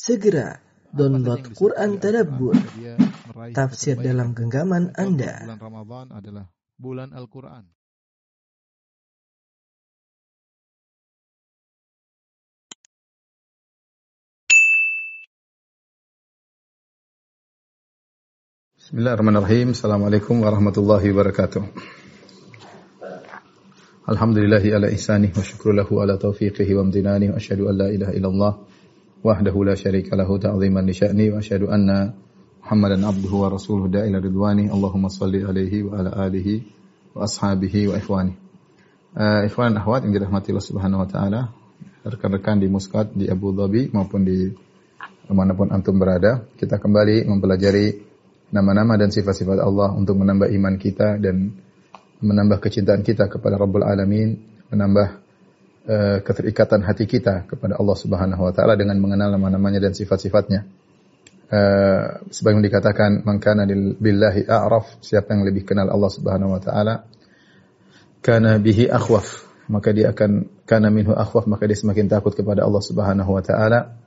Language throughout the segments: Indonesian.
Segera download Quran Tadabbur, tafsir dalam genggaman Anda. Bulan Ramadan adalah bulan Al-Quran. Bismillahirrahmanirrahim. Assalamualaikum warahmatullahi wabarakatuh. Alhamdulillahi ala ihsanih wa syukru lahu ala taufiqihi wa amtinani wa asyhadu an la ilaha illallah wahdahu la syarika lahu ta'ziman li sya'ni wa asyhadu anna Muhammadan abduhu wa rasuluhu da'ila ridwani. Allahumma salli alaihi wa ala alihi wa ashabihi wa ikhwani. Uh, ikhwan akhwat yang dirahmati Allah Subhanahu wa taala, rekan-rekan di Muscat, di Abu Dhabi maupun di mana pun antum berada, kita kembali mempelajari nama-nama dan sifat-sifat Allah untuk menambah iman kita dan menambah kecintaan kita kepada Rabbul Alamin, menambah uh, keterikatan hati kita kepada Allah Subhanahu wa taala dengan mengenal nama-namanya dan sifat-sifatnya. Uh, sebagaimana dikatakan man kana lil- billahi a'raf, siapa yang lebih kenal Allah Subhanahu wa taala, kana bihi akhwaf, maka dia akan kana minhu akhwaf, maka dia semakin takut kepada Allah Subhanahu wa taala.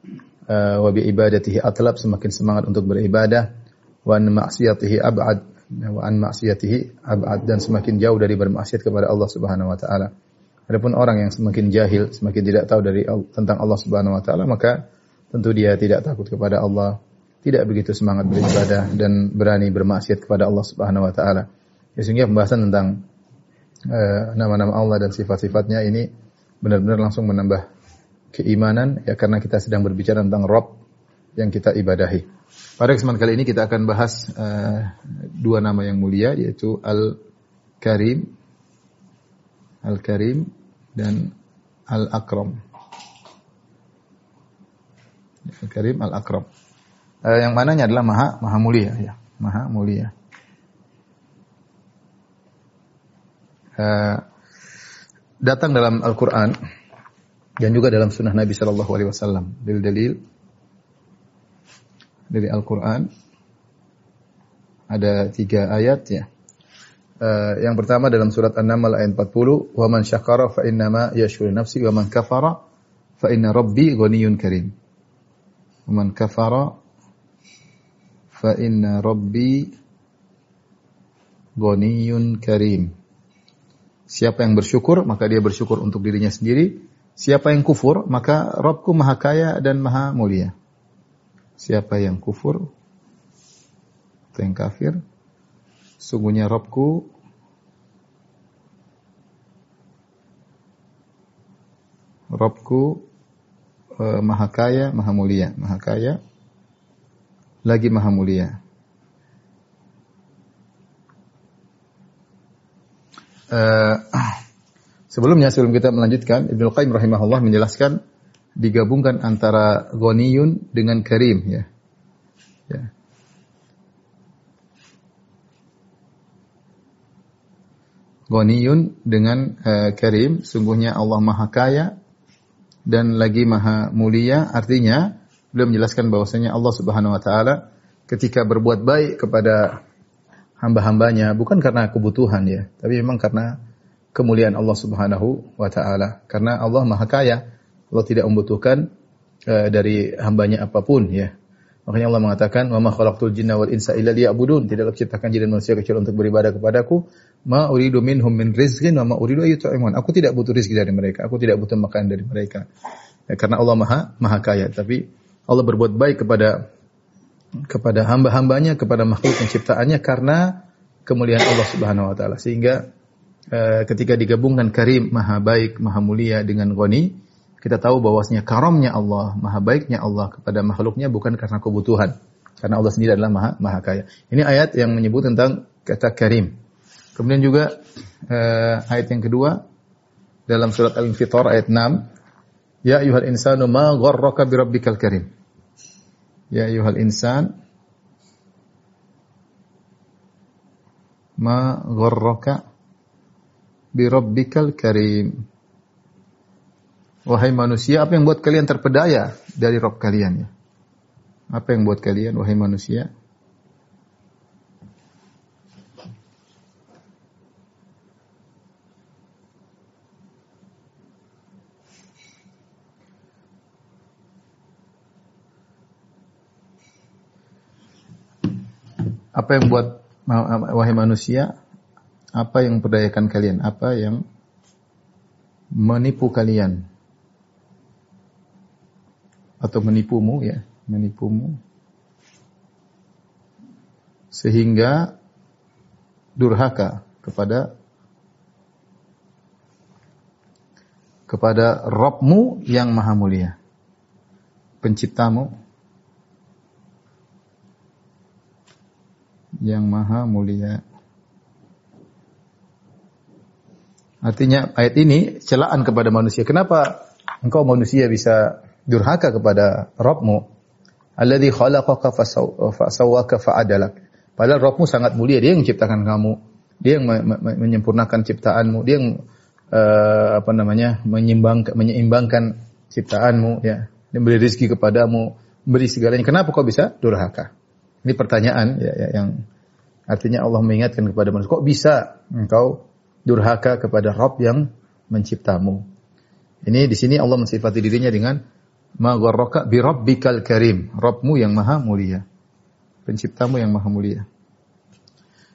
Uh, wa bi ibadatihi atlab, semakin semangat untuk beribadah wa an ma'siyatihi ab'ad wa an ma'siyatihi ab'ad dan semakin jauh dari bermaksiat kepada Allah Subhanahu wa taala. Adapun orang yang semakin jahil, semakin tidak tahu dari al- tentang Allah Subhanahu wa taala, maka tentu dia tidak takut kepada Allah, tidak begitu semangat beribadah dan berani bermaksiat kepada Allah Subhanahu wa taala. Ya, sehingga pembahasan tentang eh, nama-nama Allah dan sifat-sifatnya ini benar-benar langsung menambah keimanan ya karena kita sedang berbicara tentang Rob yang kita ibadahi. Pada kesempatan kali ini kita akan bahas eh, dua nama yang mulia yaitu Al-Karim Al-Karim dan Al-Akram. Al-Karim Al-Akram. Eh, yang mananya adalah Maha Maha Mulia ya, Maha Mulia. Eh, datang dalam Al-Qur'an dan juga dalam sunnah Nabi Shallallahu Alaihi Wasallam dalil-dalil dari Al-Quran ada tiga ayat ya. Eh, yang pertama dalam surat An-Naml ayat 40, "Wa man syakara fa innama yashkuru nafsi wa man kafara fa inna rabbi ghaniyyun karim." Wa man kafara fa inna rabbi ghaniyyun karim. Siapa yang bersyukur, maka dia bersyukur untuk dirinya sendiri. Siapa yang kufur, maka Rabbku maha kaya dan maha mulia. Siapa yang kufur, atau yang kafir, sungguhnya Rabbku Rabbku eh, maha kaya, maha mulia, maha kaya, lagi maha mulia. Eh, sebelumnya sebelum kita melanjutkan Ibnu Qayyim rahimahullah menjelaskan digabungkan antara ghaniyun dengan karim. Ya. Ghaniyun dengan eh, karim sungguhnya Allah Maha Kaya dan lagi Maha Mulia artinya beliau menjelaskan bahwasanya Allah Subhanahu wa taala ketika berbuat baik kepada hamba-hambanya bukan karena kebutuhan ya, tapi memang karena kemuliaan Allah Subhanahu wa taala. Karena Allah Maha Kaya, Allah tidak membutuhkan eh, dari hambanya apa pun ya. Makanya Allah mengatakan, "Wa ma khalaqtul jinna wal insa illa liya'budun." Tidaklah ciptakan jin dan manusia kecuali untuk beribadah kepadaku. Ma uridu minhum min rizqin wa ma uridu ayyut'imun. Aku tidak butuh rezeki dari mereka, aku tidak butuh makan dari mereka. Ya, karena Allah Maha Maha Kaya, tapi Allah berbuat baik kepada kepada hamba-hambanya, kepada makhluk yang ciptaannya karena kemuliaan Allah Subhanahu wa taala. Sehingga eh, ketika digabungkan Karim, Maha Baik, Maha Mulia dengan Ghani, kita tahu bahwasanya karamnya Allah, Maha Baiknya Allah kepada makhluknya bukan karena kebutuhan. Karena Allah sendiri adalah Maha Maha Kaya. Ini ayat yang menyebut tentang kata Karim. Kemudian juga eh, ayat yang kedua dalam surat Al-Infitar ayat 6, Ya ayuhal insanu ma gharraka bi rabbikal karim. Ya ayuhal insan ma gharraka bi rabbikal karim. Wahai manusia, apa yang buat kalian terpedaya dari Rob kalian ya? Apa yang buat kalian, wahai manusia? Apa yang buat wahai manusia? Apa yang perdayakan kalian? Apa yang menipu kalian? Atau menipumu ya, menipumu. Sehingga durhaka kepada kepada Robmu yang maha mulia. Penciptamu yang maha mulia. Artinya ayat ini celaan kepada manusia. Kenapa engkau manusia bisa durhaka kepada Rabbmu? Alladhi khalaqaka fasawwaka fa'adalak. Padahal Rabbmu sangat mulia, dia yang menciptakan kamu. Dia yang menyempurnakan ciptaanmu, dia yang uh, apa namanya? menyeimbangkan menyeimbangkan ciptaanmu ya. Dia beri rezeki kepadamu, beri segalanya. Kenapa kau bisa durhaka? Ini pertanyaan ya, ya, yang artinya Allah mengingatkan kepada manusia, kok bisa engkau durhaka kepada Rabb yang menciptamu. Ini di sini Allah mensifati dirinya dengan ma gharraka bi rabbikal karim, Rabbmu yang maha mulia. Penciptamu yang maha mulia.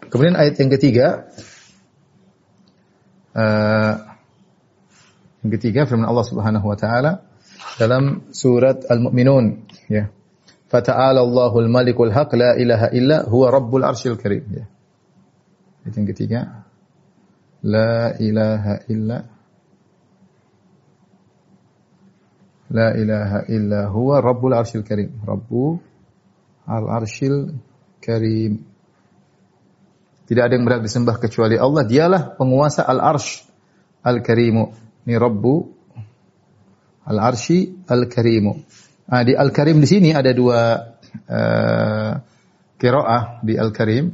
Kemudian ayat yang ketiga uh, yang ketiga firman Allah Subhanahu wa taala dalam surat Al-Mu'minun ya. Fata'ala Allahul Malikul Haq la ilaha illa huwa Rabbul Arsyil Karim ya. Ayat yang ketiga La ilaha illa La ilaha illa huwa Rabbul Arsyil Karim. Rabbu Al-Arsyil Karim. Tidak ada yang berhak disembah kecuali Allah. Dialah penguasa Al-Arsh Al-Karimu. Ini Rabbu Al-Arsy Al-Karimu. Nah, di Al-Karim di sini ada dua uh, kiroah di Al-Karim.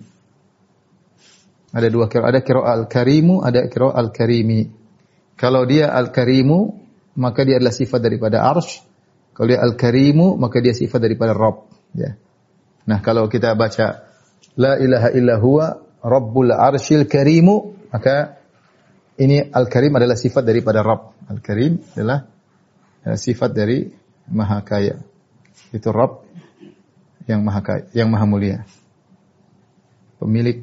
Ada dua kiroah. Ada kiroah Al-Karimu, ada kiroah Al-Karimi. Kalau dia Al-Karimu, maka dia adalah sifat daripada arsh. Kalau dia Al-Karimu, maka dia sifat daripada Rabb. Ya. Nah, kalau kita baca La ilaha illa huwa Rabbul arshil karimu, maka ini Al-Karim adalah sifat daripada Rabb. Al-Karim adalah uh, sifat dari Maha Kaya. Itu Rabb yang Maha Kaya, yang Maha Mulia. Pemilik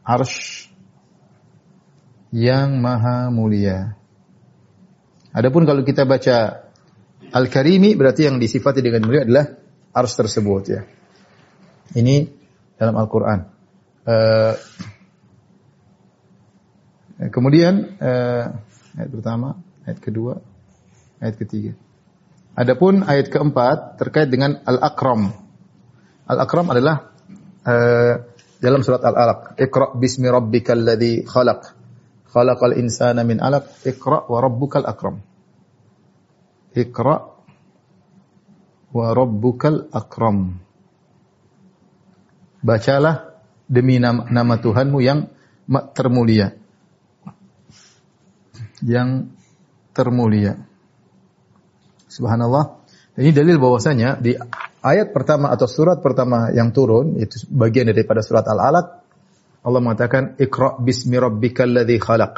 arsh yang Maha Mulia. Adapun kalau kita baca Al-Karimi berarti yang disifati dengan mulia adalah arsh tersebut ya. Ini dalam Al-Qur'an. Uh, kemudian uh, ayat pertama, ayat kedua, ayat ketiga. Adapun ayat keempat terkait dengan Al-Akram. Al-Akram adalah uh, dalam surat Al-Alaq. Iqra bismi rabbikal ladzi khalaq. Khalaqal insana min 'alaq. Iqra wa rabbukal akram. Iqra wa rabbukal akram. Bacalah demi nama, nama Tuhanmu yang termulia. Yang termulia. Subhanallah. Ini dalil bahwasanya di ayat pertama atau surat pertama yang turun itu bagian daripada surat Al-Alaq Allah mengatakan Iqra bismi rabbikal ladzi khalaq.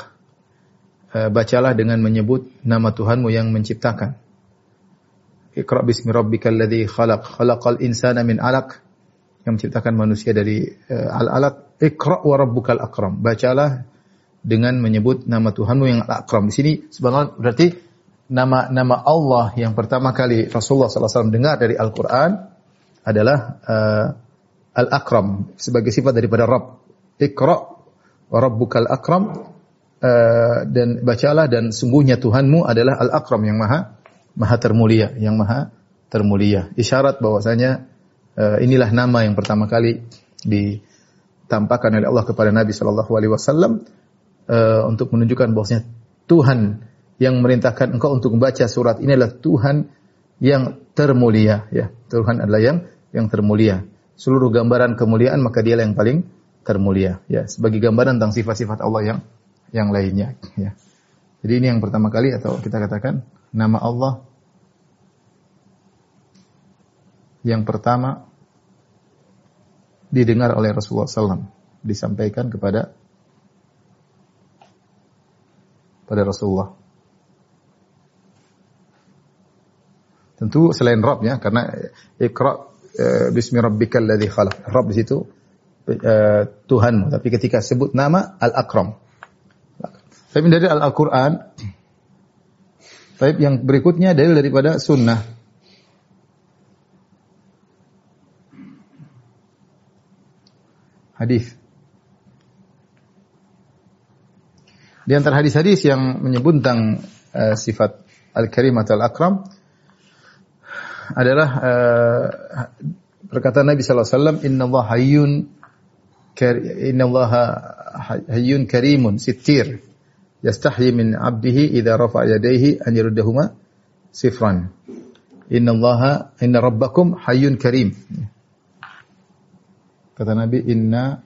E, bacalah dengan menyebut nama Tuhanmu yang menciptakan. Iqra bismi rabbikal ladzi khalaq. Khalaqal insana min 'alaq. Yang menciptakan manusia dari e, al-alaq. Iqra wa rabbukal akram. Bacalah dengan menyebut nama Tuhanmu yang al-akram. Di sini subhanallah berarti nama-nama Allah yang pertama kali Rasulullah SAW dengar dari Al-Quran adalah uh, Al-Akram sebagai sifat daripada Rabb. Iqra wa rabbukal akram uh, dan bacalah dan sungguhnya Tuhanmu adalah Al-Akram yang maha maha termulia, yang maha termulia. Isyarat bahwasanya uh, inilah nama yang pertama kali ditampakkan oleh Allah kepada Nabi sallallahu alaihi wasallam uh, untuk menunjukkan bahwasanya Tuhan yang merintahkan engkau untuk membaca surat ini adalah Tuhan yang termulia ya. Tuhan adalah yang yang termulia. Seluruh gambaran kemuliaan maka dialah yang paling termulia ya sebagai gambaran tentang sifat-sifat Allah yang yang lainnya ya. Jadi ini yang pertama kali atau kita katakan nama Allah yang pertama didengar oleh Rasulullah SAW disampaikan kepada pada Rasulullah. Tentu selain Rabb ya karena Iqra uh, bismi rabbikal ladzi khalaq. Rabb di situ uh, Tuhanmu, tapi ketika sebut nama Al-Akram. Tapi dari Al-Qur'an Baik, yang berikutnya dalil daripada sunnah. Hadis. Di antara hadis-hadis yang menyebut tentang uh, sifat al-karim atau al-akram adalah uh, perkataan Nabi sallallahu alaihi wasallam inna Allah hayyun inna Allah hayyun karimun sittir yastahyi min 'abdihi idza rafa'a yadayhi an yuruddahuma sifran. Inna Allaha inna rabbakum hayyun karim. Kata Nabi, inna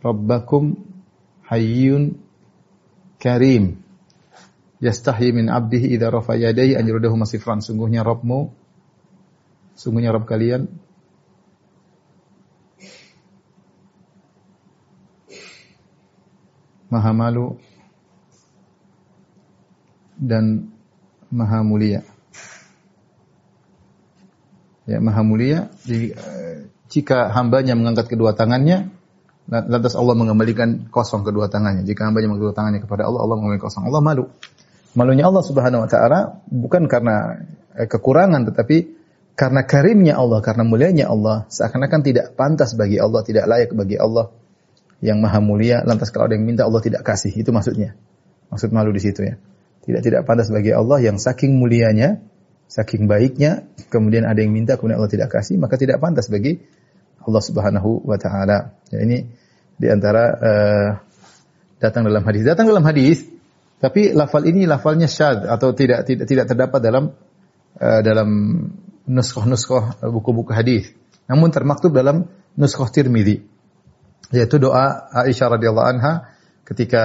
rabbakum hayyun karim. Yastahyi min 'abdihi idza rafa'a yadayhi an yuruddahuma sifran. Sungguhnya Rabbmu sungguhnya Rabb kalian Maha malu dan maha mulia. Ya, maha mulia. Eh, jika hambanya mengangkat kedua tangannya, lantas Allah mengembalikan kosong kedua tangannya. Jika hambanya mengangkat kedua tangannya kepada Allah, Allah mengembalikan kosong. Allah malu. Malunya Allah Subhanahu wa taala bukan karena eh, kekurangan tetapi karena karimnya Allah, karena mulianya Allah, seakan-akan tidak pantas bagi Allah, tidak layak bagi Allah yang maha mulia, lantas kalau ada yang minta Allah tidak kasih. Itu maksudnya. Maksud malu di situ ya. Tidak tidak pantas bagi Allah yang saking mulianya, saking baiknya, kemudian ada yang minta kemudian Allah tidak kasih, maka tidak pantas bagi Allah Subhanahu wa taala. Ya, ini di antara uh, datang dalam hadis. Datang dalam hadis, tapi lafal ini lafalnya syad atau tidak tidak tidak terdapat dalam uh, dalam nuskah-nuskah buku-buku hadis. Namun termaktub dalam nuskah Tirmidzi yaitu doa Aisyah radhiyallahu anha ketika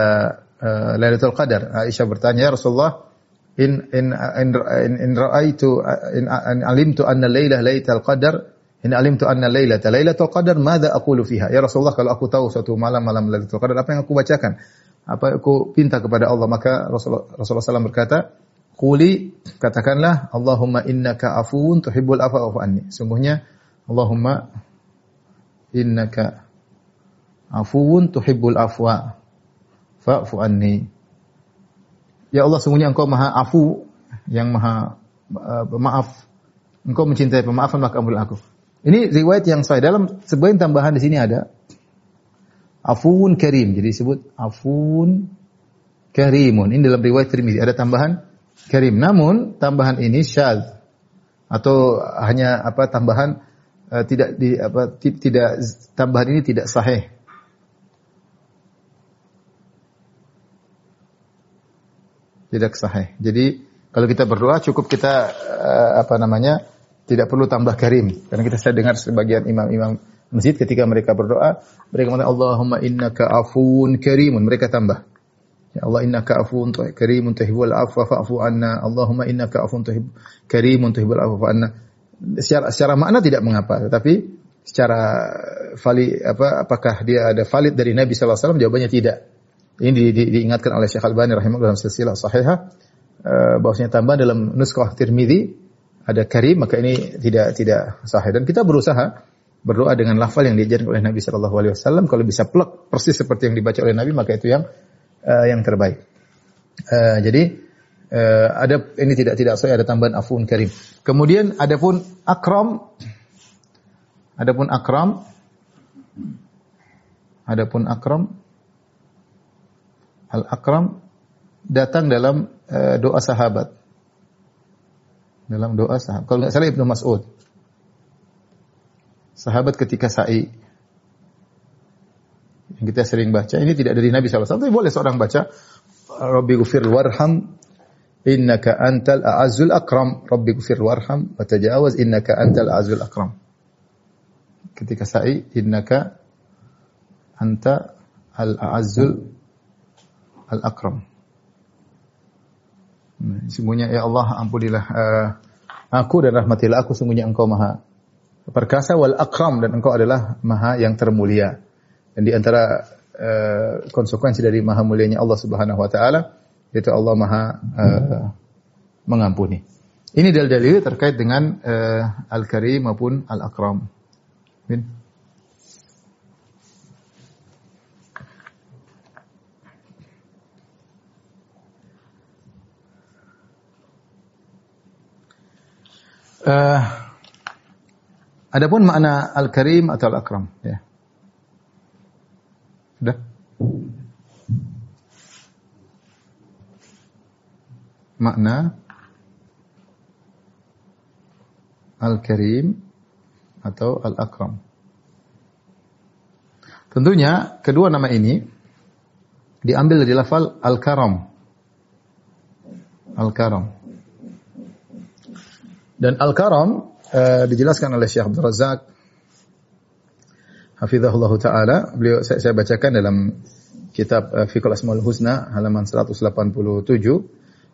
uh, Lailatul Qadar. Aisyah bertanya, "Ya Rasulullah, in in in, in, in ra'aitu in, in alimtu anna lailah lailatul qadar in alimtu anna lailata lailatul qadar madza aqulu fiha? Ya Rasulullah kalau aku tahu suatu malam malam lailatul qadar apa yang aku bacakan? Apa aku pinta kepada Allah? Maka Rasulullah Rasulullah SAW berkata quli katakanlah Allahumma innaka afuwun tuhibbul wa'fu anni sungguhnya Allahumma innaka afuwun tuhibbul afwa fa'fu anni. Ya Allah, sungguhnya Engkau Maha Afu, yang Maha uh. Engkau mencintai pemaafan maka ampunilah aku. Ini riwayat yang sahih. Dalam sebuah tambahan di sini ada afuun karim. Jadi disebut afuun karimun. Ini dalam riwayat Tirmidzi ada tambahan karim. Namun tambahan ini syadz atau hanya apa tambahan uh, tidak di apa tidak tambahan ini tidak sahih. Tidak sahih. Jadi kalau kita berdoa cukup kita uh, apa namanya tidak perlu tambah karim. Karena kita saya dengar sebagian imam-imam masjid ketika mereka berdoa mereka mengatakan Allahumma innaka afuun karimun. Mereka tambah. Ya Allah innaka afuun karimun tuhibbul afwa fa'fu anna. Allahumma innaka afuun tuhib karimun tuhibbul afwa anna. Secara secara makna tidak mengapa tetapi secara valid apa apakah dia ada valid dari Nabi sallallahu alaihi wasallam? Jawabannya tidak ini di, di, diingatkan oleh Syekh Al-Bani rahimahullah dalam silsilah sahihah uh, bahwasanya tambah dalam nuskah Tirmizi ada karim maka ini tidak tidak sahih dan kita berusaha berdoa dengan lafal yang diajarkan oleh Nabi sallallahu alaihi wasallam kalau bisa plek persis seperti yang dibaca oleh Nabi maka itu yang uh, yang terbaik. Uh, jadi uh, ada ini tidak tidak sahih ada tambahan afun karim. Kemudian adapun akram adapun akram adapun akram Al-Akram datang dalam uh, doa sahabat. Dalam doa sahabat. Kalau nggak salah Ibnu Mas'ud. Sahabat ketika sa'i. Yang kita sering baca. Ini tidak dari Nabi SAW. Tapi boleh seorang baca. Rabbi gufir warham. Innaka antal a'azul akram. Rabbi gufir warham. Wa tajawaz innaka antal a'azul akram. Ketika sa'i. Innaka anta al-a'azul Al-Akram. Sungguhnya ya Allah ampunilah uh, aku dan rahmatilah aku sungguhnya engkau maha perkasa wal akram dan engkau adalah maha yang termulia. Dan di antara uh, konsekuensi dari maha mulianya Allah Subhanahu wa taala yaitu Allah maha uh, mengampuni. Ini dalil-dalil terkait dengan eh, Al-Karim maupun Al-Akram. Min. Eh, adapun makna Al-Karim atau Al-Akram, ya. Sudah? Makna Al-Karim atau Al-Akram. Tentunya kedua nama ini diambil dari lafal Al-Karam. Al-Karam. Dan Al-Karam uh, dijelaskan oleh Syekh Abdul Razak Hafizahullah Ta'ala. Beliau saya, saya bacakan dalam kitab uh, Fiqhul Asmaul Husna halaman 187.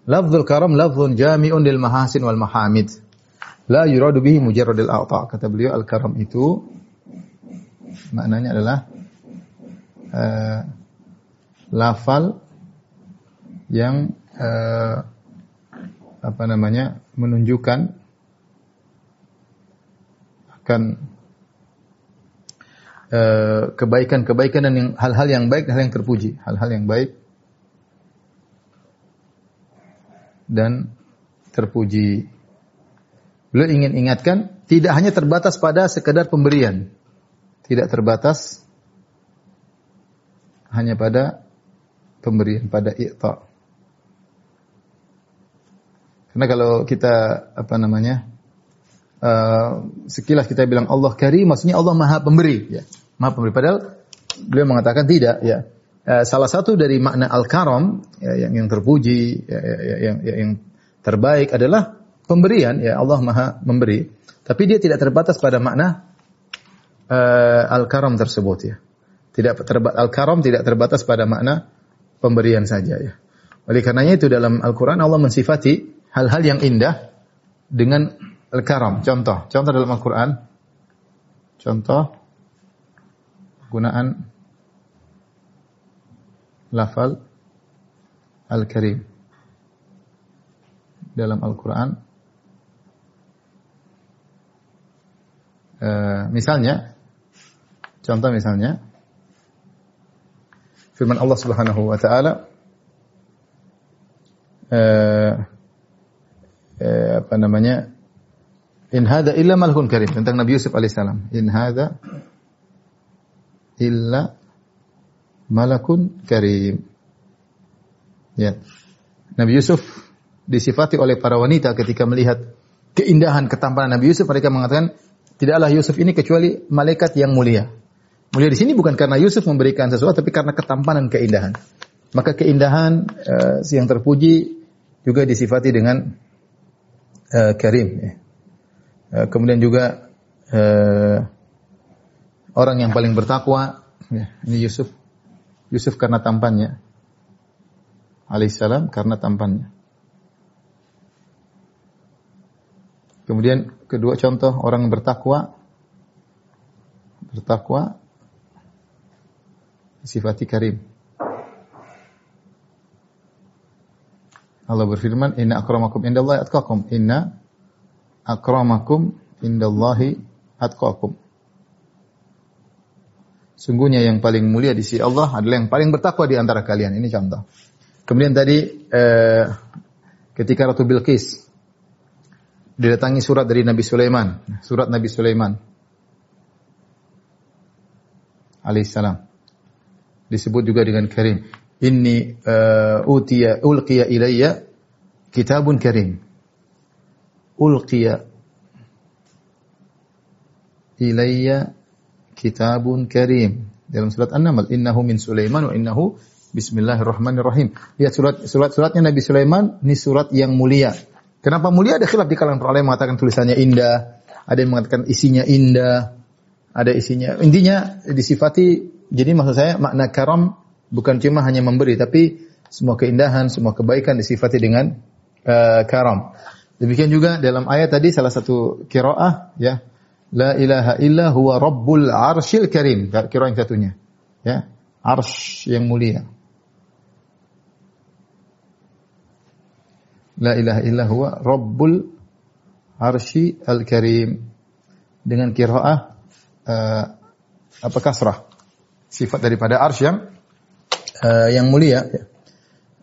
Lafzul karam lafzun jami'un lil mahasin wal mahamid. La yuradu bihi mujarradil a'ta. Kata beliau al-karam itu maknanya adalah uh, lafal yang uh, apa namanya menunjukkan akan kebaikan-kebaikan dan hal-hal yang baik hal yang terpuji, hal-hal yang baik dan terpuji. Beliau ingin ingatkan, tidak hanya terbatas pada sekedar pemberian. Tidak terbatas hanya pada pemberian, pada i'ta. Karena kalau kita apa namanya? Uh, sekilas kita bilang Allah Karim, maksudnya Allah Maha Pemberi, ya. Maha Pemberi. Padahal beliau mengatakan tidak, ya. Uh, salah satu dari makna al-karam ya, yang yang terpuji, ya, ya, ya, yang, ya, yang terbaik adalah pemberian ya Allah Maha memberi tapi dia tidak terbatas pada makna uh, al-karam tersebut ya tidak terbatas al-karam tidak terbatas pada makna pemberian saja ya oleh karenanya itu dalam Al-Qur'an Allah mensifati hal-hal yang indah dengan al-karam. Contoh. Contoh dalam Al-Qur'an. Contoh. Penggunaan lafal al-karim. Dalam Al-Quran. Eh, misalnya, contoh misalnya, firman Allah Subhanahu wa taala. Uh, uh, apa namanya? In hadza illa malhun karim tentang Nabi Yusuf alaihissalam. In hadza illa malakun karim. Ya. Nabi Yusuf disifati oleh para wanita ketika melihat keindahan ketampanan Nabi Yusuf mereka mengatakan Tidaklah Yusuf ini kecuali malaikat yang mulia. Mulia di sini bukan karena Yusuf memberikan sesuatu, tapi karena ketampanan keindahan. Maka keindahan uh, yang terpuji juga disifati dengan uh, karim. Ya. Uh, kemudian juga uh, orang yang paling bertakwa, ya, ini Yusuf. Yusuf karena tampannya. Alaihissalam karena tampannya. Kemudian kedua contoh orang yang bertakwa bertakwa sifati karim. Allah berfirman, "Inna akramakum indallahi atqakum." Inna akramakum indallahi atqakum. Sungguhnya yang paling mulia di sisi Allah adalah yang paling bertakwa di antara kalian. Ini contoh. Kemudian tadi eh, ketika Ratu Bilqis didatangi surat dari Nabi Sulaiman, surat Nabi Sulaiman alaihissalam. Disebut juga dengan karim. Inni uh, utiya ulqiya ilayya kitabun karim. Ulqiya ilayya kitabun karim. Dalam surat An-Naml, innahu min Sulaiman wa innahu bismillahirrahmanirrahim. Lihat surat surat suratnya Nabi Sulaiman, ini surat yang mulia Kenapa mulia? Ada khilaf di kalangan para ulama mengatakan tulisannya indah, ada yang mengatakan isinya indah, ada isinya. Intinya disifati. Jadi maksud saya makna karam bukan cuma hanya memberi, tapi semua keindahan, semua kebaikan disifati dengan uh, karam. Demikian juga dalam ayat tadi salah satu kiroah ya La ilaha illa huwa rabbul arshil karim. Kira yang satunya. Ya. Arsh yang mulia. La ilaha illa huwa rabbul Arsy Al-Karim dengan qiraah uh, apa kasrah. Sifat daripada arsy yang uh, yang mulia.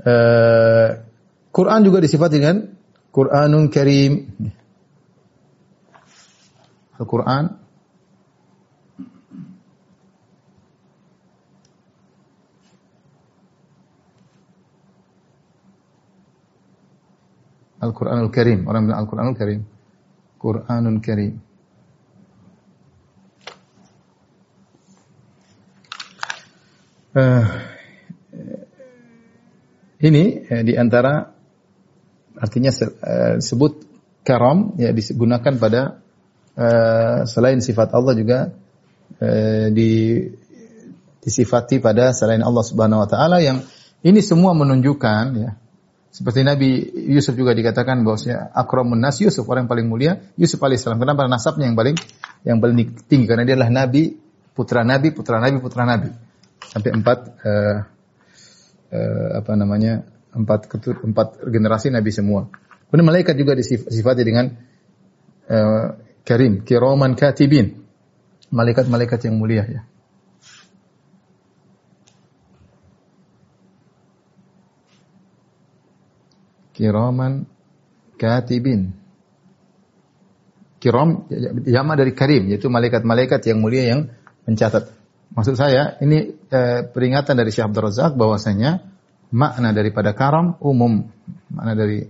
Uh, Quran juga disifati dengan Quranun Karim. Al-Quran Al-Quranul Karim. Orang bilang Al-Quranul Karim. Quranul Karim. Uh, ini eh, di antara artinya uh, sebut karam ya digunakan pada uh, selain sifat Allah juga uh, di disifati pada selain Allah Subhanahu wa taala yang ini semua menunjukkan ya seperti Nabi Yusuf juga dikatakan bahwasanya akramun nas Yusuf orang yang paling mulia Yusuf alaihissalam. Kenapa nasabnya yang paling yang paling tinggi? Karena dia adalah nabi, putra nabi, putra nabi, putra nabi. Sampai empat uh, uh, apa namanya empat empat generasi nabi semua. Kemudian malaikat juga disifati dengan uh, karim, kiroman katibin. Malaikat-malaikat yang mulia ya. kiraman katibin. Kiram jama dari karim yaitu malaikat-malaikat yang mulia yang mencatat. Maksud saya ini eh, peringatan dari Syekh Abdul Razak bahwasanya makna daripada karam umum. Makna dari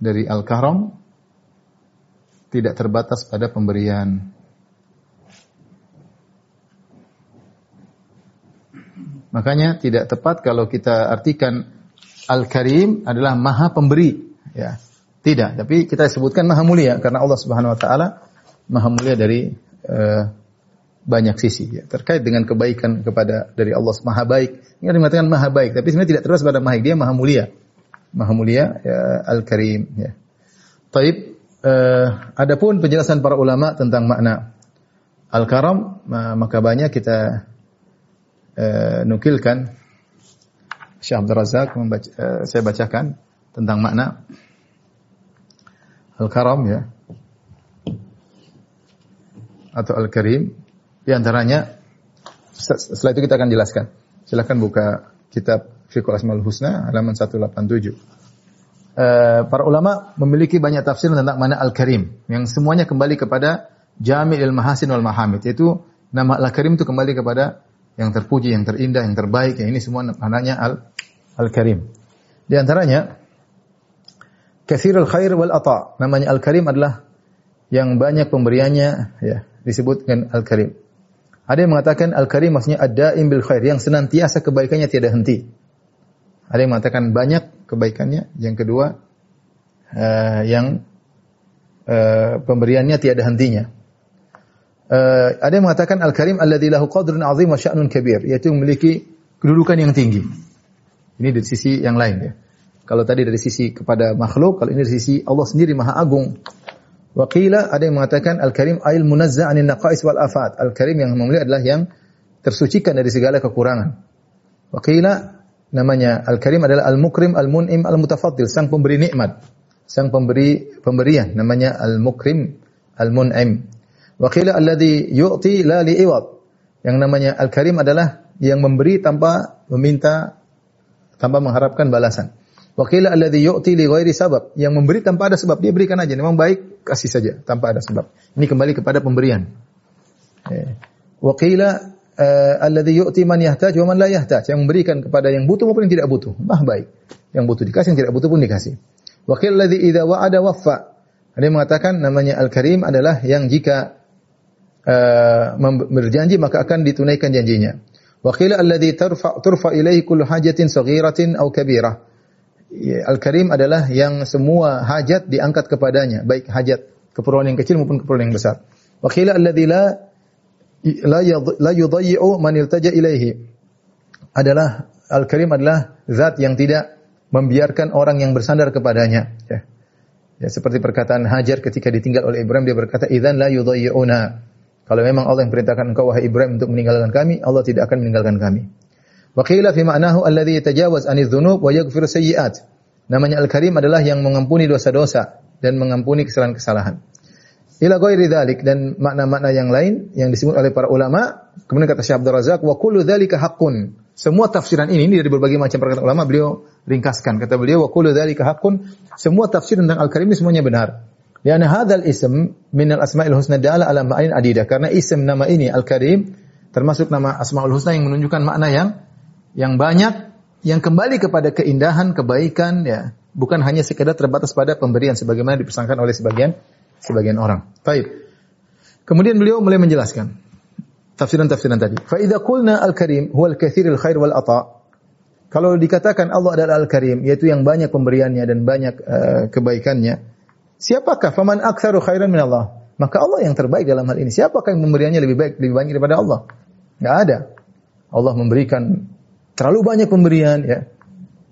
dari al-karam tidak terbatas pada pemberian. Makanya tidak tepat kalau kita artikan Al-Karim adalah Maha Pemberi, ya. Tidak, tapi kita sebutkan Maha Mulia karena Allah Subhanahu wa taala Maha Mulia dari uh, banyak sisi ya. terkait dengan kebaikan kepada dari Allah Maha baik. Ini dikatakan Maha baik, tapi sebenarnya tidak terus pada Maha dia Maha Mulia. Maha Mulia ya, Al-Karim ya. Taib uh, adapun penjelasan para ulama tentang makna Al-Karam maka banyak kita uh, nukilkan Syekh Abdul Razak membaca, uh, saya bacakan tentang makna Al-Karam ya atau Al-Karim di antaranya setelah itu kita akan jelaskan. Silakan buka kitab Fiqh Asmaul Husna halaman 187. Uh, eh, para ulama memiliki banyak tafsir tentang makna Al-Karim yang semuanya kembali kepada Jami'il Mahasin wal Mahamid. Itu nama Al-Karim itu kembali kepada yang terpuji, yang terindah, yang terbaik. Yang ini semua maknanya al al-karim. Di antaranya kathirul khair wal ata. Namanya al-karim adalah yang banyak pemberiannya ya, disebut dengan al-karim. Ada yang mengatakan al-karim maksudnya ad-daim bil khair, yang senantiasa kebaikannya tiada henti. Ada yang mengatakan banyak kebaikannya. Yang kedua uh, yang uh, pemberiannya tiada hentinya. Uh, ada yang mengatakan al-karim alladzi lahu qadrun azim wa sya'nun kabir, yaitu memiliki kedudukan yang tinggi. Ini dari sisi yang lain ya. Kalau tadi dari sisi kepada makhluk, kalau ini dari sisi Allah sendiri Maha Agung. Waqila ada yang mengatakan Al-Karim ail munazza anin naqais wal afat. Al-Karim yang mulia adalah yang tersucikan dari segala kekurangan. Waqila namanya Al-Karim adalah Al-Mukrim, Al-Mun'im, Al-Mutafaddil, sang pemberi nikmat. Sang pemberi pemberian namanya Al-Mukrim, Al-Mun'im. Waqila alladhi yu'ti la li'iwad. Yang namanya Al-Karim adalah yang memberi tanpa meminta tanpa mengharapkan balasan. Wakila alladhi yu'ti li ghairi sabab. Yang memberi tanpa ada sebab, dia berikan aja. Memang baik, kasih saja tanpa ada sebab. Ini kembali kepada pemberian. Eh. Wakila uh, alladhi yu'ti man yahtaj wa man la yahtaj. Yang memberikan kepada yang butuh maupun yang tidak butuh. Bah baik. Yang butuh dikasih, yang tidak butuh pun dikasih. Wakil alladhi idza wa'ada waffa. Ada yang mengatakan namanya Al-Karim adalah yang jika uh, berjanji maka akan ditunaikan janjinya. Wa qila alladhi turfa turfa ilaihi kullu hajatin saghiratin aw kabirah. Ya, Al-Karim adalah yang semua hajat diangkat kepadanya, baik hajat keperluan yang kecil maupun keperluan yang besar. Wa qila alladhi la la la yudayyi'u man iltaja ilaihi. Adalah Al-Karim adalah zat yang tidak membiarkan orang yang bersandar kepadanya. Ya. Ya, seperti perkataan Hajar ketika ditinggal oleh Ibrahim dia berkata idzan la yudayyi'una. Kalau memang Allah yang perintahkan engkau wahai Ibrahim untuk meninggalkan kami, Allah tidak akan meninggalkan kami. Wa qila fi ma'nahu alladhi yatajawaz 'anil dzunub wa yaghfiru sayyi'at. Namanya Al-Karim adalah yang mengampuni dosa-dosa, dan mengampuni kesalahan-kesalahan. Ila ghairi dzalik dan makna-makna yang lain yang disebut oleh para ulama, kemudian kata Syekh Abdul Razak wa kullu dzalika haqqun. Semua tafsiran ini, ini dari berbagai macam perkataan ulama beliau ringkaskan. Kata beliau wa kullu dzalika haqqun. Semua tafsir tentang Al-Karim ini semuanya benar. Karena hadzal ism min al-asma'il husna da'ala ala ma'anin adidah. Karena ism nama ini Al-Karim termasuk nama Asmaul Husna yang menunjukkan makna yang yang banyak yang kembali kepada keindahan, kebaikan ya, bukan hanya sekedar terbatas pada pemberian sebagaimana dipesankan oleh sebagian sebagian orang. Baik. Kemudian beliau mulai menjelaskan tafsiran-tafsiran tadi. Fa idza qulna al-karim huwa al-katsirul khair wal ata. Kalau dikatakan Allah adalah al-karim, yaitu yang banyak pemberiannya dan banyak uh, kebaikannya, siapakah faman aktsaru khairan min Allah? Maka Allah yang terbaik dalam hal ini. Siapakah yang pemberiannya lebih baik, lebih banyak daripada Allah? Enggak ada. Allah memberikan terlalu banyak pemberian ya.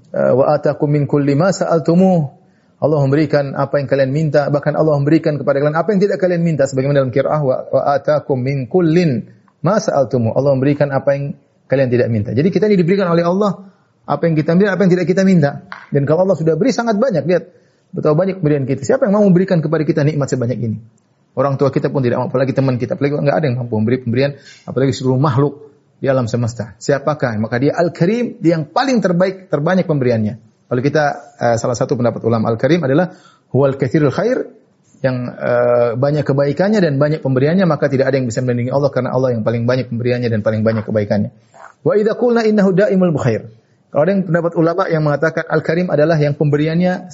Uh, wa atakum min kulli ma sa'altumuh. Allah memberikan apa yang kalian minta, bahkan Allah memberikan kepada kalian apa yang tidak kalian minta sebagaimana dalam qiraah wa, wa atakum min kullin ma sa'altumuh. Allah memberikan apa yang kalian tidak minta. Jadi kita ini diberikan oleh Allah apa yang kita minta, apa yang tidak kita minta. Dan kalau Allah sudah beri sangat banyak, lihat betapa banyak pemberian kita. Siapa yang mau memberikan kepada kita nikmat sebanyak ini? Orang tua kita pun tidak mau, apalagi teman kita, apalagi enggak ada yang mampu memberi pemberian, apalagi seluruh makhluk di alam semesta. Siapakah? Maka dia Al-Karim, dia yang paling terbaik, terbanyak pemberiannya. Kalau kita uh, salah satu pendapat ulama Al-Karim adalah huwal katsirul khair yang uh, banyak kebaikannya dan banyak pemberiannya maka tidak ada yang bisa menandingi Allah karena Allah yang paling banyak pemberiannya dan paling banyak kebaikannya. Wa idza qulna innahu daimul khair. Kalau ada yang pendapat ulama yang mengatakan Al-Karim adalah yang pemberiannya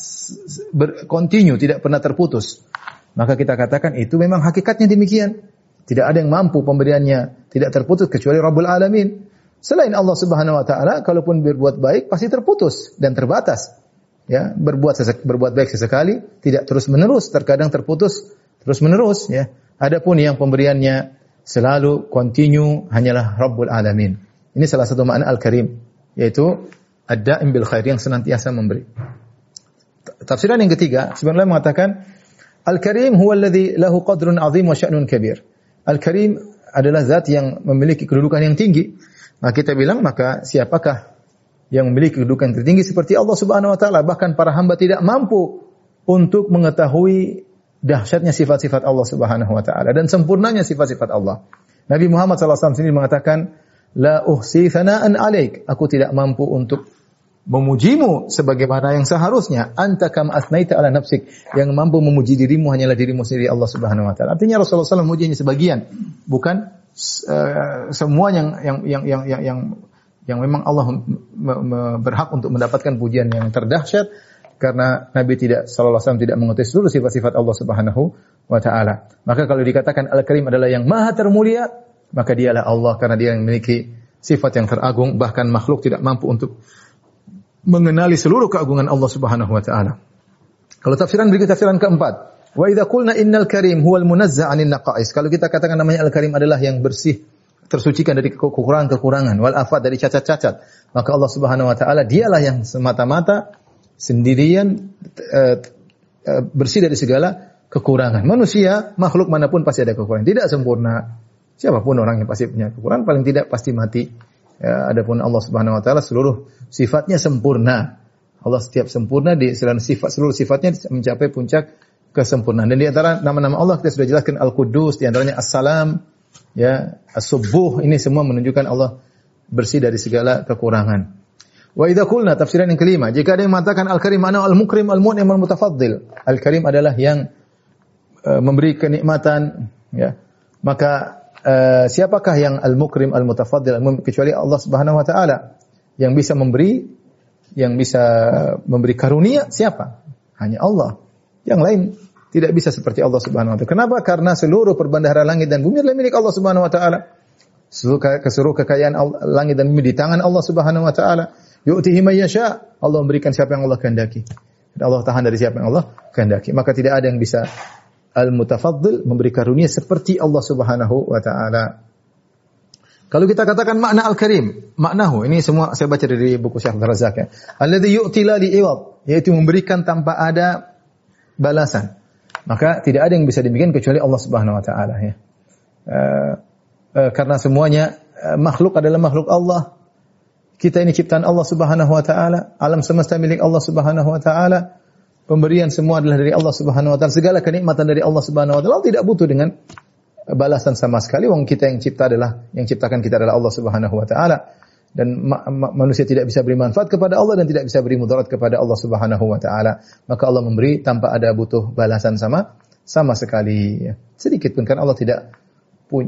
berkontinu, tidak pernah terputus. Maka kita katakan itu memang hakikatnya demikian. Tidak ada yang mampu pemberiannya tidak terputus kecuali Rabbul Alamin. Selain Allah Subhanahu wa taala, kalaupun berbuat baik pasti terputus dan terbatas. Ya, berbuat sesek, berbuat baik sesekali, tidak terus-menerus, terkadang terputus terus-menerus ya. Adapun yang pemberiannya selalu kontinu hanyalah Rabbul Alamin. Ini salah satu makna Al-Karim, yaitu ada bil khair yang senantiasa memberi. Tafsiran yang ketiga, sebenarnya mengatakan Al-Karim huwa alladhi lahu qadrun azim wa sya'nun kabir. Al-Karim adalah zat yang memiliki kedudukan yang tinggi. Nah, kita bilang maka siapakah yang memiliki kedudukan tertinggi seperti Allah Subhanahu wa taala bahkan para hamba tidak mampu untuk mengetahui dahsyatnya sifat-sifat Allah Subhanahu wa taala dan sempurnanya sifat-sifat Allah. Nabi Muhammad SAW sendiri mengatakan, La uhsi thana'an alaik. Aku tidak mampu untuk memujimu sebagaimana yang seharusnya. Anta kam asnaita ala nafsik. Yang mampu memuji dirimu hanyalah dirimu sendiri Allah Subhanahu wa taala. Artinya Rasulullah SAW memujinya sebagian, bukan uh, semua yang yang yang yang yang yang, yang memang Allah berhak untuk mendapatkan pujian yang terdahsyat karena Nabi tidak sallallahu alaihi tidak mengetahui seluruh sifat-sifat Allah Subhanahu wa taala. Maka kalau dikatakan Al-Karim adalah yang maha termulia, maka dialah Allah karena dia yang memiliki sifat yang teragung bahkan makhluk tidak mampu untuk mengenali seluruh keagungan Allah Subhanahu wa taala. Kalau tafsiran berikut tafsiran keempat, wa idza qulna innal karim huwal munazza 'anil naqais. Kalau kita katakan namanya al-karim adalah yang bersih, tersucikan dari kekurangan-kekurangan, wal afat dari cacat-cacat, maka Allah Subhanahu wa taala dialah yang semata-mata sendirian uh, uh, bersih dari segala kekurangan. Manusia, makhluk mana pun pasti ada kekurangan, tidak sempurna. Siapa pun orang yang pasti punya kekurangan, paling tidak pasti mati. Ya, adapun Allah Subhanahu wa taala seluruh sifatnya sempurna. Allah setiap sempurna di selain sifat seluruh sifatnya mencapai puncak kesempurnaan. Dan di antara nama-nama Allah kita sudah jelaskan Al-Quddus, di antaranya As-Salam, ya, As-Subuh, ini semua menunjukkan Allah bersih dari segala kekurangan. Wa idza qulna tafsiran yang kelima, jika ada yang mengatakan Al-Karim mana Al-Mukrim Al-Mun'im Al-Mutafaddil. Al-Karim adalah yang uh, memberi kenikmatan, ya. Maka uh, siapakah yang Al-Mukrim Al-Mutafaddil kecuali Allah Subhanahu wa taala yang bisa memberi yang bisa memberi karunia siapa? Hanya Allah. Yang lain tidak bisa seperti Allah Subhanahu wa taala. Kenapa? Karena seluruh perbendaharaan langit dan bumi adalah milik Allah Subhanahu wa taala. Seluruh kekayaan langit dan bumi di tangan Allah Subhanahu wa taala. Yu'tihi may yasha. Allah memberikan siapa yang Allah kehendaki. Allah tahan dari siapa yang Allah kehendaki. Maka tidak ada yang bisa al-mutafaddil memberi karunia seperti Allah Subhanahu wa taala. Kalau kita katakan makna al-karim, maknahu ini semua saya baca dari buku Syekh Razak ya. Alladzi yu'ti la li'iwad, yaitu memberikan tanpa ada balasan. Maka tidak ada yang bisa demikian kecuali Allah Subhanahu wa taala ya. Uh, uh, karena semuanya uh, makhluk adalah makhluk Allah. Kita ini ciptaan Allah Subhanahu wa taala, alam semesta milik Allah Subhanahu wa taala. Pemberian semua adalah dari Allah Subhanahu wa taala. Segala kenikmatan dari Allah Subhanahu wa taala. Allah tidak butuh dengan balasan sama sekali. Wong kita yang cipta adalah yang ciptakan kita adalah Allah Subhanahu wa taala. Dan ma ma manusia tidak bisa beri manfaat kepada Allah dan tidak bisa beri mudarat kepada Allah Subhanahu wa taala. Maka Allah memberi tanpa ada butuh balasan sama sama sekali. Ya. Sedikit pun kan Allah tidak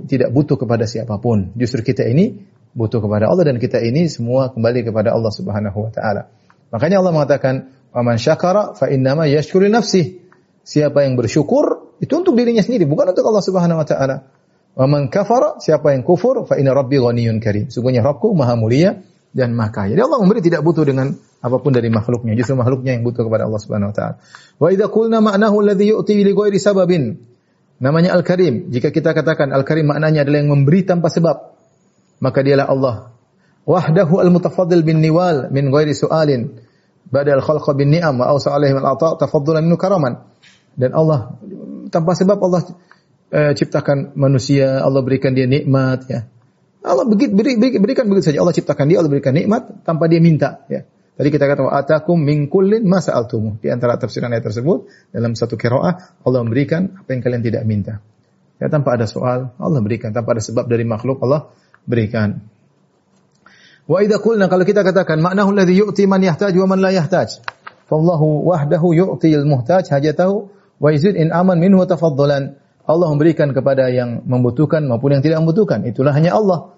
tidak butuh kepada siapa pun. Justru kita ini butuh kepada Allah dan kita ini semua kembali kepada Allah Subhanahu wa taala. Makanya Allah mengatakan Waman syakara fa innama yashkuru nafsih. Siapa yang bersyukur itu untuk dirinya sendiri, bukan untuk Allah Subhanahu wa taala. Waman kafara, siapa yang kufur fa inna rabbi ghaniyyun karim. Sungguhnya Rabbku Maha mulia dan Maha kaya. Jadi Allah memberi tidak butuh dengan apa pun dari makhluknya, justru makhluknya yang butuh kepada Allah Subhanahu wa taala. Wa idza qulna ma'nahu alladhi yu'ti li ghairi sababin. Namanya Al-Karim. Jika kita katakan Al-Karim maknanya adalah yang memberi tanpa sebab, maka dialah Allah. Wahdahu al-mutafaddil bin niwal min ghairi su'alin badal khalqa bin ni'am wa awsa alaihim al-ata tafaddulan minhu karaman. Dan Allah tanpa sebab Allah uh, ciptakan manusia, Allah berikan dia nikmat ya. Allah beri, beri, beri, berikan begitu saja. Allah ciptakan dia, Allah berikan nikmat tanpa dia minta ya. Tadi kita kata atakum min kullin ma. Di antara tafsiran ayat tersebut dalam satu qiraah Allah memberikan apa yang kalian tidak minta. Ya tanpa ada soal, Allah berikan tanpa ada sebab dari makhluk Allah berikan. Wa idza qulna kalau kita katakan maknahu alladhi yu'ti man yahtaj wa man la yahtaj. Fallahu wahdahu yu'til muhtaj hajatahu wa yazid in aman minhu tafaddulan. Allah memberikan kepada yang membutuhkan maupun yang tidak membutuhkan. Itulah hanya Allah.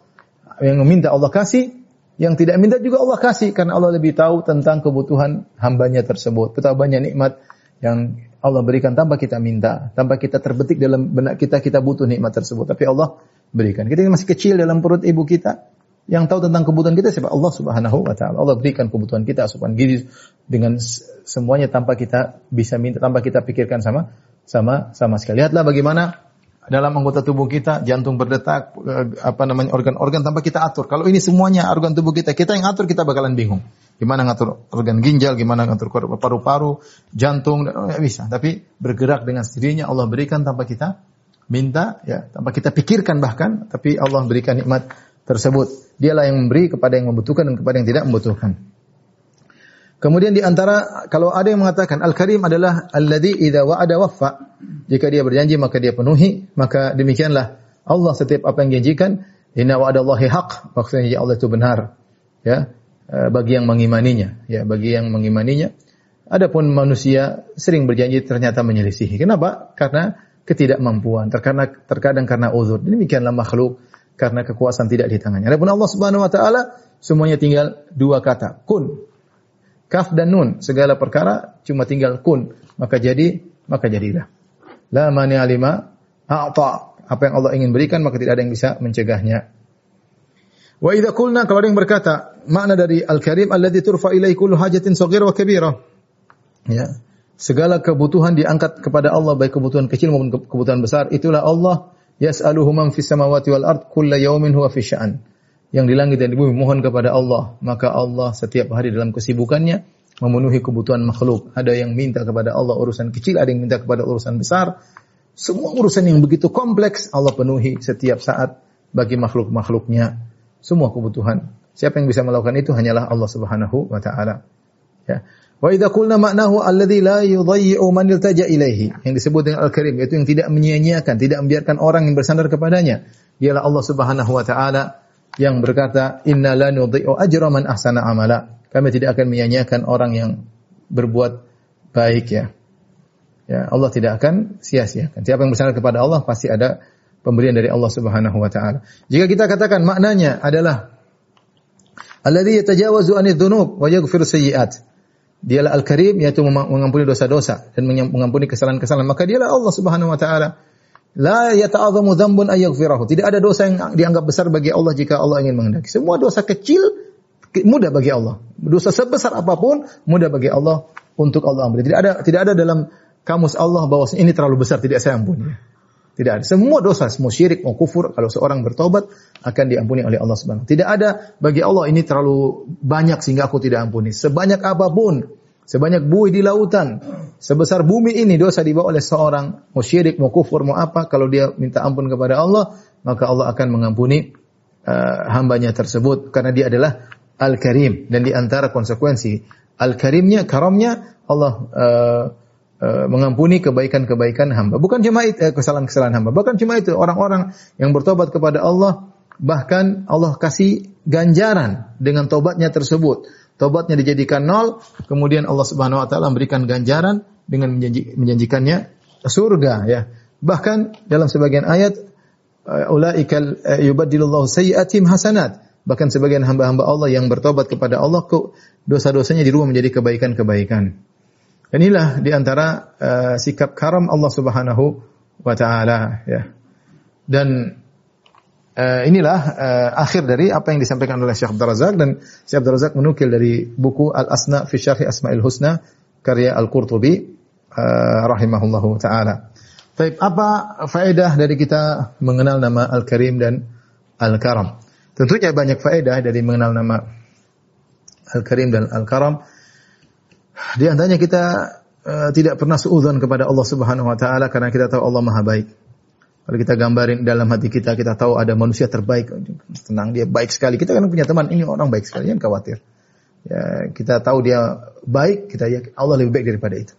Yang meminta Allah kasih, yang tidak minta juga Allah kasih karena Allah lebih tahu tentang kebutuhan hambanya tersebut. Betapa banyak nikmat yang Allah berikan tanpa kita minta, tanpa kita terbetik dalam benak kita kita butuh nikmat tersebut. Tapi Allah berikan. Kita masih kecil dalam perut ibu kita, yang tahu tentang kebutuhan kita siapa? Allah Subhanahu wa taala. Allah berikan kebutuhan kita asupan gizi dengan semuanya tanpa kita bisa minta, tanpa kita pikirkan sama sama sama sekali. Lihatlah bagaimana dalam anggota tubuh kita jantung berdetak eh, apa namanya organ-organ tanpa kita atur. Kalau ini semuanya organ tubuh kita, kita yang atur kita bakalan bingung. Gimana ngatur organ ginjal, gimana ngatur paru-paru, jantung, nggak bisa. Tapi bergerak dengan sendirinya Allah berikan tanpa kita minta, ya tanpa kita pikirkan bahkan, tapi Allah berikan nikmat tersebut. Dialah yang memberi kepada yang membutuhkan dan kepada yang tidak membutuhkan. Kemudian di antara kalau ada yang mengatakan Al-Karim adalah alladzi idza wa'ada waffa. Jika dia berjanji maka dia penuhi, maka demikianlah Allah setiap apa yang janjikan, inna wa'adallahi haq. Maksudnya Allah itu benar. Ya, eh, bagi yang mengimaninya, ya, bagi yang mengimaninya. Adapun manusia sering berjanji ternyata menyelisihi. Kenapa? Karena ketidakmampuan, terkadang terkadang karena uzur. Demikianlah makhluk karena kekuasaan tidak di tangannya. Adapun Allah Subhanahu wa taala semuanya tinggal dua kata, kun. Kaf dan nun, segala perkara cuma tinggal kun, maka jadi, maka jadilah. La mani alima a'ta. Apa yang Allah ingin berikan maka tidak ada yang bisa mencegahnya. Wa idza qulna kalau ada yang berkata, makna dari Al-Karim alladzi turfa ilaihi kullu hajatin wa kabira. Ya. Segala kebutuhan diangkat kepada Allah baik kebutuhan kecil maupun kebutuhan besar, itulah Allah Yas'aluhu man fis samawati wal ard kulla yawmin huwa fi sya'an. Yang di langit dan di bumi mohon kepada Allah, maka Allah setiap hari dalam kesibukannya memenuhi kebutuhan makhluk. Ada yang minta kepada Allah urusan kecil, ada yang minta kepada urusan besar. Semua urusan yang begitu kompleks Allah penuhi setiap saat bagi makhluk-makhluknya. Semua kebutuhan. Siapa yang bisa melakukan itu hanyalah Allah Subhanahu wa taala. Ya. Wa idza qulna ma'nahu alladhi la yudayyi'u man iltaja ilaihi. Yang disebut dengan Al-Karim yaitu yang tidak menyia-nyiakan, tidak membiarkan orang yang bersandar kepadanya. Dialah Allah Subhanahu wa taala yang berkata, "Inna la nudhi'u ajra man ahsana amala." Kami tidak akan menyia-nyiakan orang yang berbuat baik ya. Ya, Allah tidak akan sia-siakan. Siapa yang bersandar kepada Allah pasti ada pemberian dari Allah Subhanahu wa taala. Jika kita katakan maknanya adalah alladhi yatajawazu anidz dzunub wa yaghfiru sayyi'at Dialah Al-Karim yaitu mengampuni dosa-dosa dan mengampuni kesalahan-kesalahan. Maka dialah Allah Subhanahu wa taala. La yata'adhamu dzambun ayaghfirahu. Tidak ada dosa yang dianggap besar bagi Allah jika Allah ingin menghendaki. Semua dosa kecil mudah bagi Allah. Dosa sebesar apa pun mudah bagi Allah untuk Allah ampuni. Tidak ada tidak ada dalam kamus Allah bahwa ini terlalu besar tidak saya ampuni. Tidak ada. Semua dosa, semua syirik, mau kufur, kalau seorang bertobat akan diampuni oleh Allah Subhanahu. Tidak ada bagi Allah ini terlalu banyak sehingga aku tidak ampuni. Sebanyak apa pun, sebanyak buih di lautan, sebesar bumi ini dosa dibawa oleh seorang mau syirik, mau kufur, mau apa, kalau dia minta ampun kepada Allah, maka Allah akan mengampuni uh, hambanya tersebut karena dia adalah Al-Karim dan di antara konsekuensi Al-Karimnya, karamnya Allah uh, mengampuni kebaikan-kebaikan hamba. Bukan cuma eh, kesalahan-kesalahan hamba, bahkan cuma itu orang-orang yang bertobat kepada Allah bahkan Allah kasih ganjaran dengan tobatnya tersebut. Tobatnya dijadikan nol, kemudian Allah Subhanahu wa taala memberikan ganjaran dengan menjanji, menjanjikannya surga ya. Bahkan dalam sebagian ayat ulaikal yubaddilullahu sayyi'atihim hasanat. Bahkan sebagian hamba-hamba Allah yang bertobat kepada Allah dosa-dosanya dirubah menjadi kebaikan-kebaikan. Inilah di antara uh, sikap karam Allah Subhanahu wa taala ya. Dan uh, inilah uh, akhir dari apa yang disampaikan oleh Syekh Abdul Razak dan Syekh Abdul Razak menukil dari buku Al-Asna fi Syarh Asma'il Husna karya Al-Qurtubi uh, rahimahullahu taala. Baik, apa faedah dari kita mengenal nama Al-Karim dan Al-Karam? Tentunya banyak faedah dari mengenal nama Al-Karim dan Al-Karam. Di antaranya kita uh, tidak pernah suudzon kepada Allah Subhanahu wa taala karena kita tahu Allah Maha baik. Kalau kita gambarin dalam hati kita, kita tahu ada manusia terbaik, tenang dia baik sekali. Kita kan punya teman, ini orang baik sekali, jangan khawatir. Ya, kita tahu dia baik, kita ya Allah lebih baik daripada itu.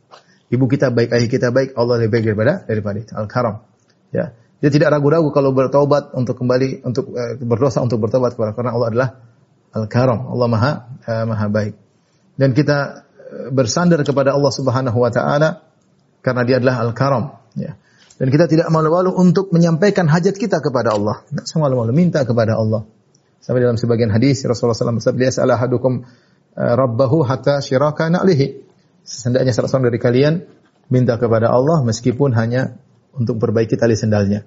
Ibu kita baik, ayah kita baik, Allah lebih baik daripada daripada itu. Al-Karam. Ya. Dia tidak ragu-ragu kalau bertobat untuk kembali untuk uh, berdosa untuk bertobat kepada karena Allah adalah Al-Karam. Allah Maha uh, Maha baik. Dan kita bersandar kepada Allah Subhanahu wa taala karena Dia adalah Al-Karam, ya. Dan kita tidak malu-malu untuk menyampaikan hajat kita kepada Allah. Tidak malu-malu minta kepada Allah. Sampai dalam sebagian hadis Rasulullah SAW bersabda, "Salah hadukum rabbahu hatta syiraka na'lihi." Sesendaknya salah seorang dari kalian minta kepada Allah meskipun hanya untuk perbaiki tali sendalnya.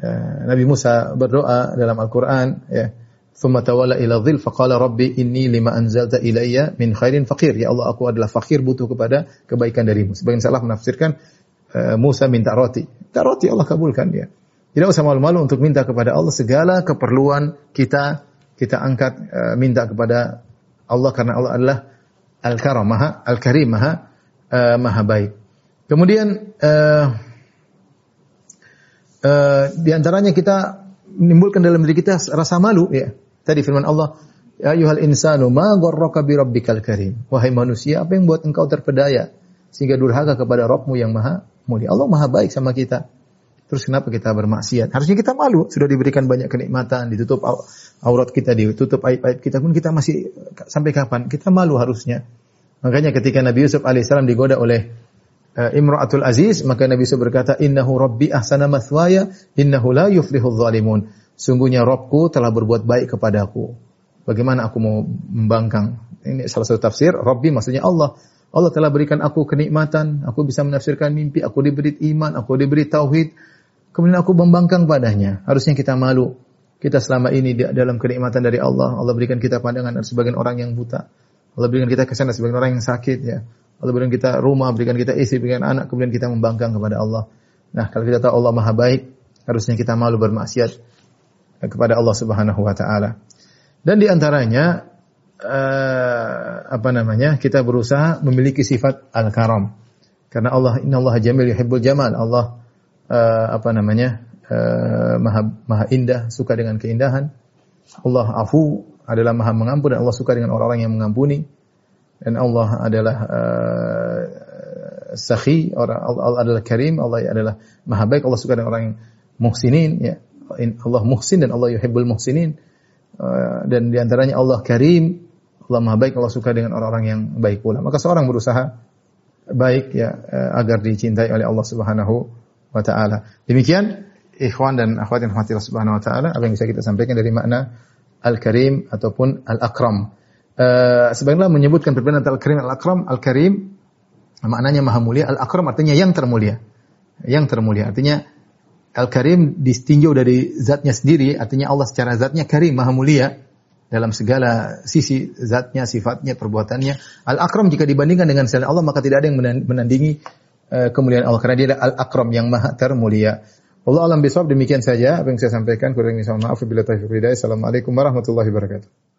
Ya, Nabi Musa berdoa dalam Al-Quran, ya, ثم تولى ila dhil فقال ربي inni لما anzalta ilayya من خير فقير يا الله aku adalah fakir butuh kepada kebaikan darimu. Sebagian salah menafsirkan eh, Musa minta roti. Minta roti Allah kabulkan dia Tidak usah malu-malu untuk minta kepada Allah segala keperluan kita kita angkat eh, minta kepada Allah karena Allah adalah Al-Karam Maha Al-Karim Maha eh, Maha baik. Kemudian uh, uh, di kita menimbulkan dalam diri kita rasa malu ya. Tadi firman Allah, "Ya ayyuhal insanu ma gharraka bi rabbikal karim." Wahai manusia, apa yang buat engkau terpedaya sehingga durhaka kepada Rabbmu yang Maha mulia? Allah Maha baik sama kita. Terus kenapa kita bermaksiat? Harusnya kita malu. Sudah diberikan banyak kenikmatan, ditutup aurat kita, ditutup aib-aib kita pun kita masih sampai kapan? Kita malu harusnya. Makanya ketika Nabi Yusuf alaihissalam digoda oleh Imra'atul Aziz, maka Nabi Yusuf berkata, "Innahu Rabbi ahsana mathwaya, innahu la yuflihul zalimun." Sungguhnya Robku telah berbuat baik kepadaku. Bagaimana aku mau membangkang? Ini salah satu tafsir. Rabbi maksudnya Allah. Allah telah berikan aku kenikmatan, aku bisa menafsirkan mimpi, aku diberi iman, aku diberi tauhid. Kemudian aku membangkang padanya. Harusnya kita malu. Kita selama ini dalam kenikmatan dari Allah. Allah berikan kita pandangan sebagian orang yang buta. Allah berikan kita ke sana sebagian orang yang sakit ya. Allah berikan kita rumah, berikan kita istri, berikan anak, kemudian kita membangkang kepada Allah. Nah, kalau kita tahu Allah Maha baik, harusnya kita malu bermaksiat kepada Allah Subhanahu wa taala. Dan di antaranya uh, apa namanya? Kita berusaha memiliki sifat al-karam. Karena Allah Allah jamil yuhibbul jamal. Allah uh, apa namanya? Uh, maha maha indah, suka dengan keindahan. Allah afu adalah maha mengampun dan Allah suka dengan orang-orang yang mengampuni. Dan Allah adalah uh, sakhi, orang Allah adalah karim, Allah adalah maha baik, Allah suka dengan orang yang muhsinin ya. Allah muhsin dan Allah yuhibbul muhsinin. Uh, dan di antaranya Allah karim, Allah maha baik, Allah suka dengan orang-orang yang baik pula. Maka seorang berusaha baik ya uh, agar dicintai oleh Allah Subhanahu wa taala. Demikian ikhwan dan akhwat yang Subhanahu wa taala apa yang bisa kita sampaikan dari makna al-karim ataupun al-akram. Uh, sebagaimana menyebutkan perbedaan antara al-karim al-akram, al-karim maknanya maha mulia, al-akram artinya yang termulia. Yang termulia. Artinya Al-Karim distinjau dari zatnya sendiri, artinya Allah secara zatnya karim, maha mulia. Dalam segala sisi zatnya, sifatnya, perbuatannya. Al-Akram jika dibandingkan dengan selain Allah maka tidak ada yang menandingi uh, kemuliaan Allah. Karena dia adalah Al-Akram yang maha termulia. Allah alam bisawab demikian saja apa yang saya sampaikan. Kurang ini maaf. Bila taufiq Assalamualaikum warahmatullahi wabarakatuh.